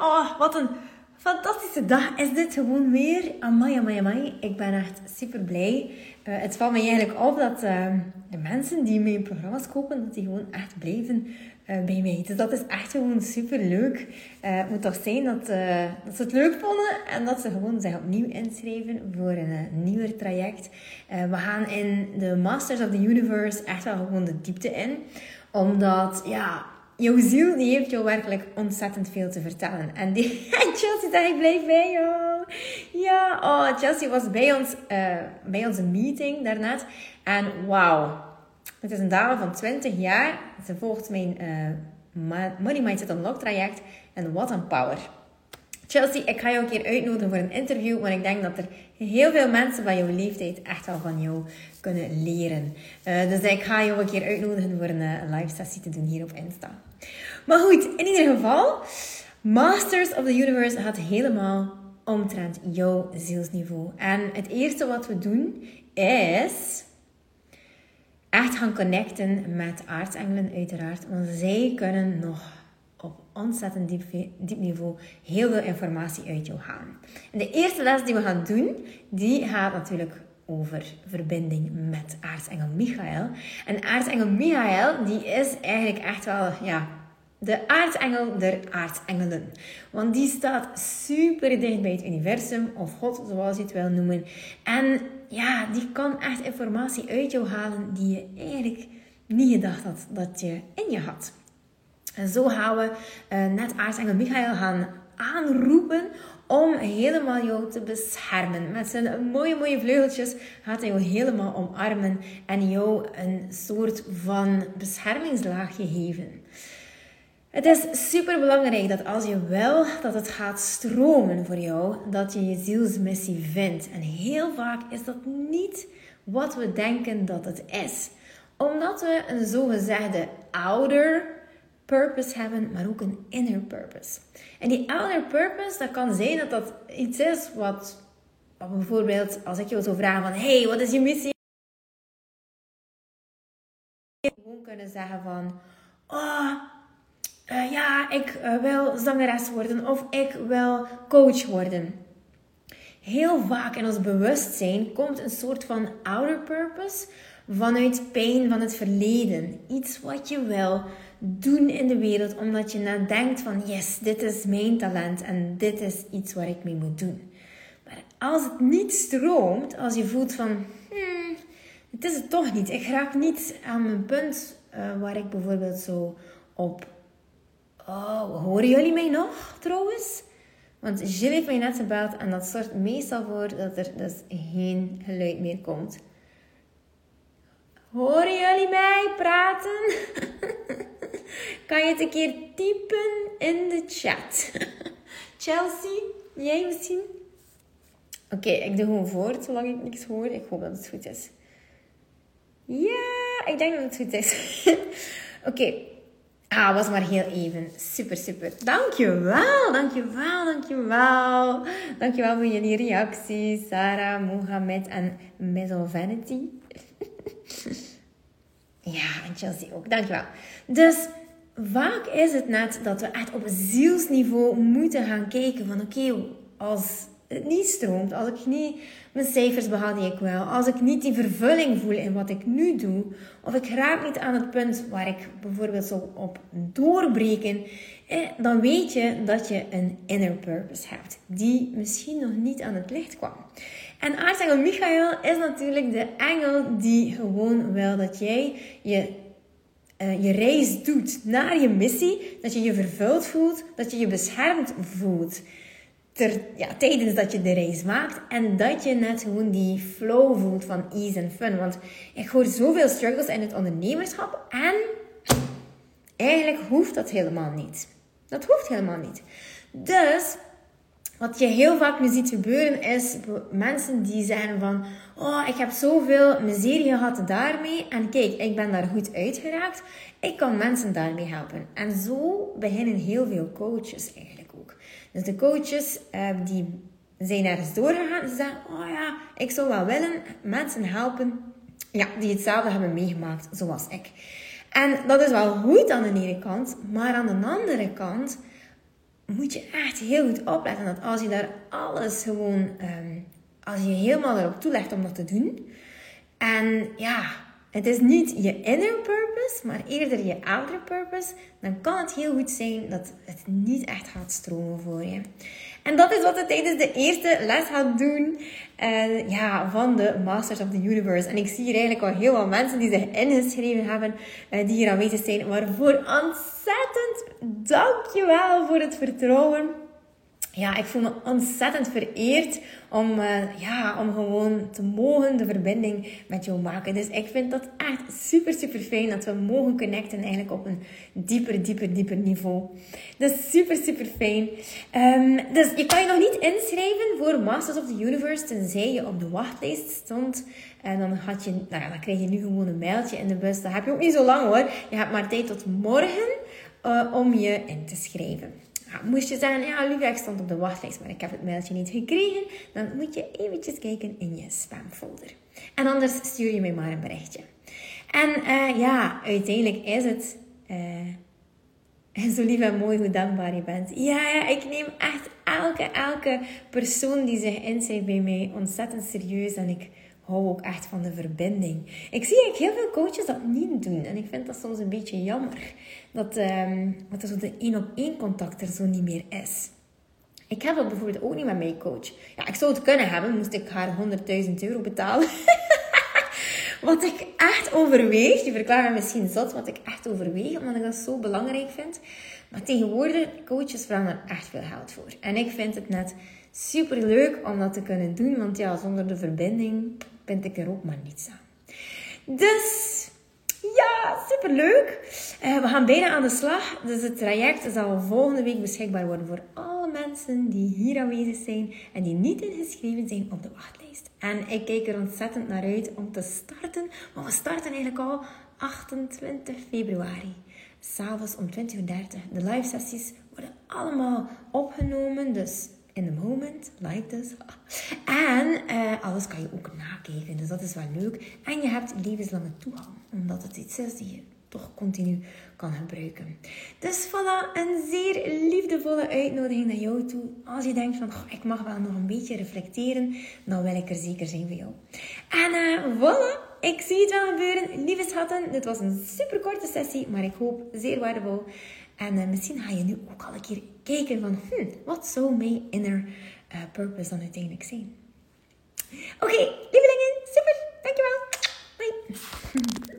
oh, wat een fantastische dag is dit gewoon weer. Amai, amai, amai. Ik ben echt super blij. Uh, het valt me eigenlijk op dat uh, de mensen die mijn programma's kopen, dat die gewoon echt blijven uh, bij mij. Dus dat is echt gewoon super leuk. het moet toch zijn dat, dat ze het leuk vonden en dat ze gewoon zich opnieuw inschrijven voor een nieuwer traject. we gaan in de Masters of the Universe echt wel gewoon de diepte in. Omdat, ja, jouw ziel die heeft jou werkelijk ontzettend veel te vertellen. En die, Chelsea zei, ik blijf bij jou. Ja, oh, Chelsea was bij ons, uh, bij onze meeting daarnet. En wauw, het is een dame van 20 jaar. Ze volgt mijn uh, Money Mindset Unlock traject. En wat een power. Chelsea, ik ga jou een keer uitnodigen voor een interview, want ik denk dat er heel veel mensen van jouw leeftijd echt wel van jou kunnen leren. Uh, dus ik ga jou een keer uitnodigen voor een, een live sessie te doen hier op Insta. Maar goed, in ieder geval, Masters of the Universe gaat helemaal omtrent jouw zielsniveau. En het eerste wat we doen is echt gaan connecten met aartsengelen uiteraard. Want zij kunnen nog op ontzettend diep, niveau heel veel informatie uit jou halen. En de eerste les die we gaan doen, die gaat natuurlijk over verbinding met aartsengel Michael. En aartsengel Michael, die is eigenlijk echt wel, ja, de aartsengel der aartsengelen. Want die staat super dicht bij het universum, of God, zoals je het wil noemen. En ja, die kan echt informatie uit jou halen die je eigenlijk niet gedacht had dat je in je had. En zo gaan we uh, net aartsengel Michael gaan aanroepen om helemaal jou te beschermen. Met zijn mooie, mooie vleugeltjes gaat hij jou helemaal omarmen en jou een soort van beschermingslaagje geven. Het is super belangrijk dat als je wil dat het gaat stromen voor jou, dat je je zielsmissie vindt. En heel vaak is dat niet wat we denken dat het is. Omdat we een zogezegde ouder purpose hebben, maar ook een inner purpose. En die outer purpose, dat kan zijn dat dat iets is wat, bijvoorbeeld, als ik jou zou vragen van, hey, wat is je missie? Gewoon kunnen zeggen van, oh, uh, ja, ik uh, wil zangeres worden of ik wil coach worden. Heel vaak in ons bewustzijn komt een soort van outer purpose vanuit pijn van het verleden. Iets wat je wil doen in de wereld omdat je net denkt van yes, dit is mijn talent en dit is iets waar ik mee moet doen. Maar als het niet stroomt, als je voelt van hmm, het is het toch niet. Ik raak niet aan mijn punt uh, waar ik bijvoorbeeld zo op Oh, horen jullie mij nog trouwens? Want Jill heeft mij net gebeld en dat zorgt meestal voor dat er dus geen geluid meer komt. Horen jullie mij praten? kan je het een keer typen in de chat? Chelsea, jij misschien? Oké, ik doe gewoon voort zolang ik niks hoor. Ik hoop dat het goed is. Ja, ik denk dat het goed is. Oké, Ah, was maar heel even. Super, super. Dankjewel, dankjewel, dankjewel. Dankjewel voor jullie reacties. Sarah, Mohamed en Middle Vanity. ja, en Chelsea ook. Dankjewel. Dus vaak is het net dat we echt op zielsniveau moeten gaan kijken van oké, als het niet stroomt, als ik niet mijn cijfers behaal die ik wil, als ik niet die vervulling voel in wat ik nu doe, of ik raak niet aan het punt waar ik bijvoorbeeld zo op doorbreken, eh, dan weet je dat je een inner purpose hebt, die misschien nog niet aan het licht kwam. En aartsengel Michael is natuurlijk de engel die gewoon wil dat jij je uh, je reis doet naar je missie, dat je je vervuld voelt, dat je je beschermd voelt ja, tijdens dat je de reis maakt. En dat je net gewoon die flow voelt van ease en fun. Want ik hoor zoveel struggles in het ondernemerschap. En eigenlijk hoeft dat helemaal niet. Dat hoeft helemaal niet. Dus wat je heel vaak nu ziet gebeuren is mensen die zeggen van oh ik heb zoveel miserie gehad daarmee en kijk ik ben daar goed uitgeraakt. Ik kan mensen daarmee helpen. En zo beginnen heel veel coaches eigenlijk. Dus de coaches uh, die zijn ergens doorgegaan. Ze zeggen, oh ja, ik zou wel willen mensen helpen ja, die hetzelfde hebben meegemaakt zoals ik. En dat is wel goed aan de ene kant, maar aan de andere kant moet je echt heel goed opletten dat als je daar alles gewoon, ehm, als je helemaal erop toelegt om dat te doen. En ja, het is niet je inner purpose, maar eerder je outer purpose, dan kan het heel goed zijn dat het niet echt gaat stromen voor je. En dat is wat we tijdens de eerste les gaan doen uh, ja, van de Masters of the Universe. En ik zie hier eigenlijk al heel wat mensen die zich ingeschreven hebben, uh, die hier aanwezig zijn. Waarvoor ontzettend dankjewel voor het vertrouwen ja, ik voel me ontzettend vereerd om, uh, ja, om gewoon te mogen de verbinding met jou maken. Dus ik vind dat echt super, super fijn dat we mogen connecten eigenlijk op een dieper, dieper, dieper niveau. Dus super, super fijn. Um, dus je kan je nog niet inschrijven voor Masters of the Universe, tenzij je op de wachtlijst stond. En dan, had je, nou ja, dan krijg je nu gewoon een mailtje in de bus. Dat heb je ook niet zo lang hoor. Je hebt maar tijd tot morgen uh, om je in te schrijven moest je zeggen, ja, ik stond op de wachtlijst, maar ik heb het mailtje niet gekregen, dan moet je eventjes kijken in je spamfolder. En anders stuur je mij maar een berichtje. En uh, ja, uiteindelijk is het zo lief en mooi hoe dankbaar je bent. Ja, ja, ik neem echt elke, elke persoon die zich inschrijft bij mij ontzettend serieus en ik hou ook echt van de verbinding. Ik zie eigenlijk heel veel coaches dat niet doen. En ik vind dat soms een beetje jammer. Dat, um, dat zo de één op één contact er zo niet meer is. Ik heb dat bijvoorbeeld ook niet met mijn coach. Ja, ik zou het kunnen hebben, moest ik haar 100.000 euro betalen. wat ik echt overweeg, je verklaart me misschien zot, wat ik echt overweeg, omdat ik dat zo belangrijk vind. Maar tegenwoordig, coaches vragen er echt veel geld voor. En ik vind het net super leuk om dat te kunnen doen, want ja, zonder de verbinding vind ik er ook maar niets aan. Dus ja, super leuk. Uh, we gaan bijna aan de slag. Dus het traject zal volgende week beschikbaar worden voor alle mensen die hier aanwezig zijn en die niet ingeschreven zijn op de wachtlijst. En ik kijk er ontzettend naar uit om te starten. Maar we starten eigenlijk al 28 februari. S'avonds om 20.30 uur. De live sessies worden allemaal opgenomen. Dus in the moment, like this. En uh, alles kan je ook nakijken, dus dat is wel leuk. En je hebt levenslange toegang, omdat het iets is die je toch continu kan gebruiken. Dus voilà, een zeer liefdevolle uitnodiging naar jou toe. Als je denkt van, ik mag wel nog een beetje reflecteren, dan wil ik er zeker zijn voor jou. En uh, voilà, ik zie het wel gebeuren. Lieve schatten, dit was een super korte sessie, maar ik hoop zeer waardevol. En uh, misschien ga je nu ook al een keer kijken van, hm, wat zou mijn inner uh, purpose dan uiteindelijk zijn? Oké, lievelingen, super, dankjewel. Bye.